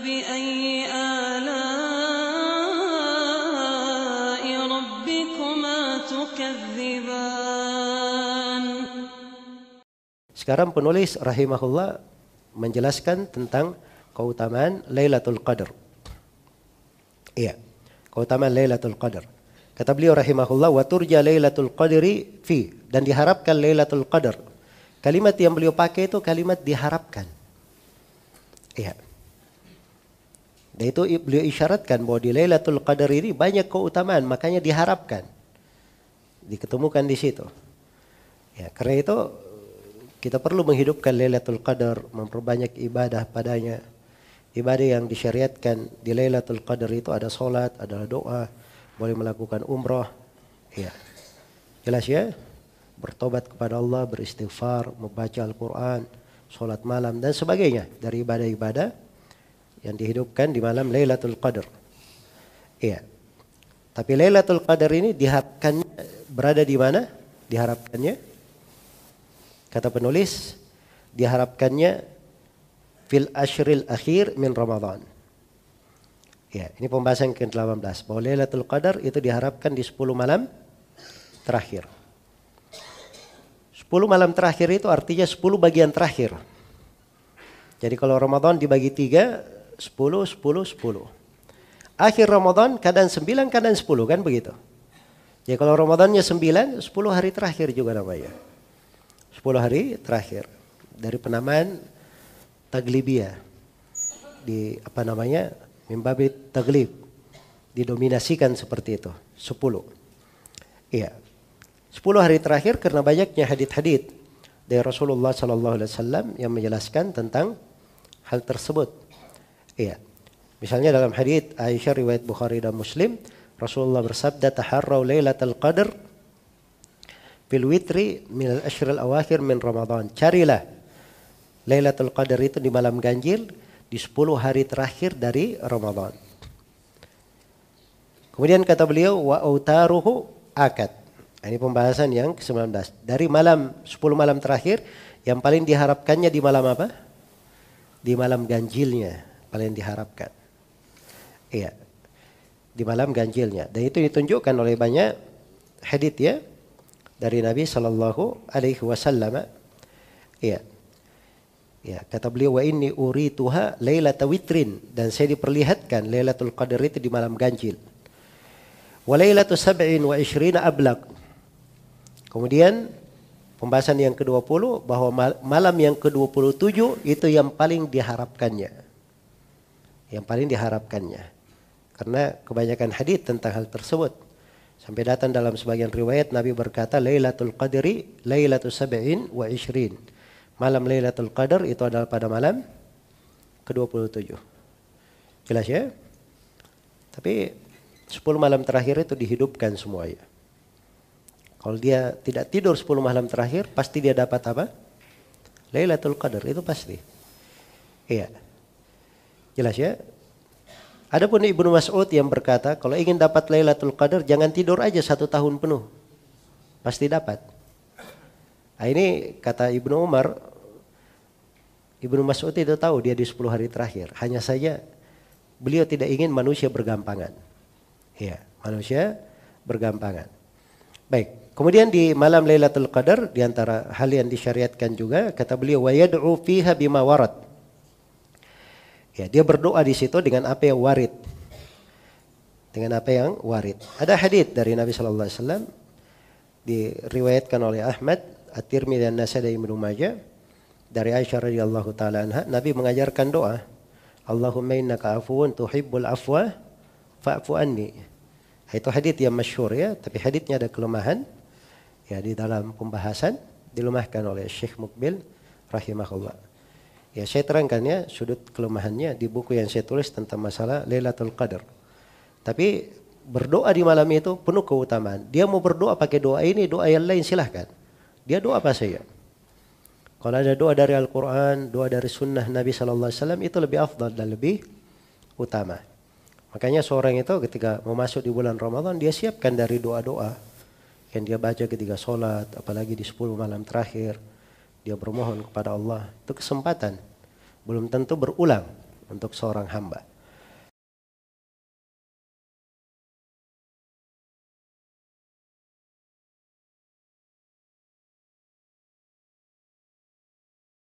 فبأي آلاء ربكما تكذبان Sekarang penulis rahimahullah menjelaskan tentang keutamaan Lailatul Qadar. Iya, keutamaan Lailatul Qadar. Kata beliau rahimahullah wa turja Lailatul Qadri fi dan diharapkan Lailatul Qadar. Kalimat yang beliau pakai itu kalimat diharapkan. Iya. Dan itu beliau isyaratkan bahwa di Lailatul Qadar ini banyak keutamaan, makanya diharapkan. Diketemukan di situ. Ya, karena itu kita perlu menghidupkan Lailatul Qadar, memperbanyak ibadah padanya. Ibadah yang disyariatkan di Lailatul Qadar itu ada solat, ada doa, boleh melakukan umroh. Ya. Jelas ya? Bertobat kepada Allah, beristighfar, membaca Al-Quran, solat malam dan sebagainya dari ibadah-ibadah yang dihidupkan di malam Lailatul Qadar. Iya. Tapi Lailatul Qadar ini diharapkan berada di mana? Diharapkannya Kata penulis, diharapkannya fil ashril akhir min Ramadan. Ya, ini pembahasan ke-18 bahwa Lailatul Qadar itu diharapkan di 10 malam terakhir. 10 malam terakhir itu artinya 10 bagian terakhir. Jadi kalau Ramadan dibagi 3, 10, 10, 10. Akhir Ramadan kadang 9, kadang 10 kan begitu. Jadi kalau Ramadannya 9, 10 hari terakhir juga namanya. 10 hari terakhir dari penamaan taglibiyah di apa namanya mimbabi taglib didominasikan seperti itu 10 iya 10 hari terakhir karena banyaknya hadit-hadit dari Rasulullah Sallallahu Alaihi Wasallam yang menjelaskan tentang hal tersebut iya misalnya dalam hadit Aisyah riwayat Bukhari dan Muslim Rasulullah bersabda taharrau lailatul qadr fil witri min al ashril awakhir min Ramadan. Carilah Lailatul Qadar itu di malam ganjil di 10 hari terakhir dari Ramadan. Kemudian kata beliau wa autaruhu akad. Ini pembahasan yang ke-19. Dari malam 10 malam terakhir yang paling diharapkannya di malam apa? Di malam ganjilnya paling diharapkan. Iya. Di malam ganjilnya. Dan itu ditunjukkan oleh banyak hadith ya dari Nabi Shallallahu Alaihi Wasallam. Iya. Ya, kata beliau wa inni urituha lailata witrin dan saya diperlihatkan Lailatul Qadar itu di malam ganjil. Wa lailatu sab'in wa ishrina ablaq. Kemudian pembahasan yang ke-20 bahwa malam yang ke-27 itu yang paling diharapkannya. Yang paling diharapkannya. Karena kebanyakan hadis tentang hal tersebut. Sampai datang dalam sebagian riwayat Nabi berkata Lailatul Qadri Lailatul Sab'in wa Ishrin. Malam Lailatul Qadar itu adalah pada malam ke-27. Jelas ya? Tapi 10 malam terakhir itu dihidupkan semuanya. Kalau dia tidak tidur 10 malam terakhir, pasti dia dapat apa? Lailatul Qadar, itu pasti. Iya. Jelas ya? Adapun Ibnu Mas'ud yang berkata, kalau ingin dapat Lailatul Qadar, jangan tidur aja satu tahun penuh. Pasti dapat. Nah, ini kata Ibnu Umar, Ibnu Mas'ud itu tahu dia di 10 hari terakhir. Hanya saja beliau tidak ingin manusia bergampangan. Ya, manusia bergampangan. Baik, kemudian di malam Lailatul Qadar di antara hal yang disyariatkan juga kata beliau wa yad'u fiha bima warad. Ya, dia berdoa di situ dengan apa yang warid. Dengan apa yang warid. Ada hadis dari Nabi sallallahu alaihi wasallam diriwayatkan oleh Ahmad, At-Tirmidzi dan Nasai dan Ibnu Majah dari Aisyah radhiyallahu taala anha, Nabi mengajarkan doa, Allahumma innaka afuwun tuhibbul afwa fa'fu anni. Itu hadis yang masyhur ya, tapi hadisnya ada kelemahan. Ya di dalam pembahasan dilemahkan oleh Syekh Mukbil rahimahullah. Ya saya terangkan ya sudut kelemahannya di buku yang saya tulis tentang masalah Lailatul Qadar. Tapi berdoa di malam itu penuh keutamaan. Dia mau berdoa pakai doa ini, doa yang lain silahkan. Dia doa apa saja. Kalau ada doa dari Al-Quran, doa dari sunnah Nabi Wasallam itu lebih afdal dan lebih utama. Makanya seorang itu ketika mau masuk di bulan Ramadan dia siapkan dari doa-doa yang dia baca ketika sholat, apalagi di 10 malam terakhir dia bermohon kepada Allah itu kesempatan belum tentu berulang untuk seorang hamba.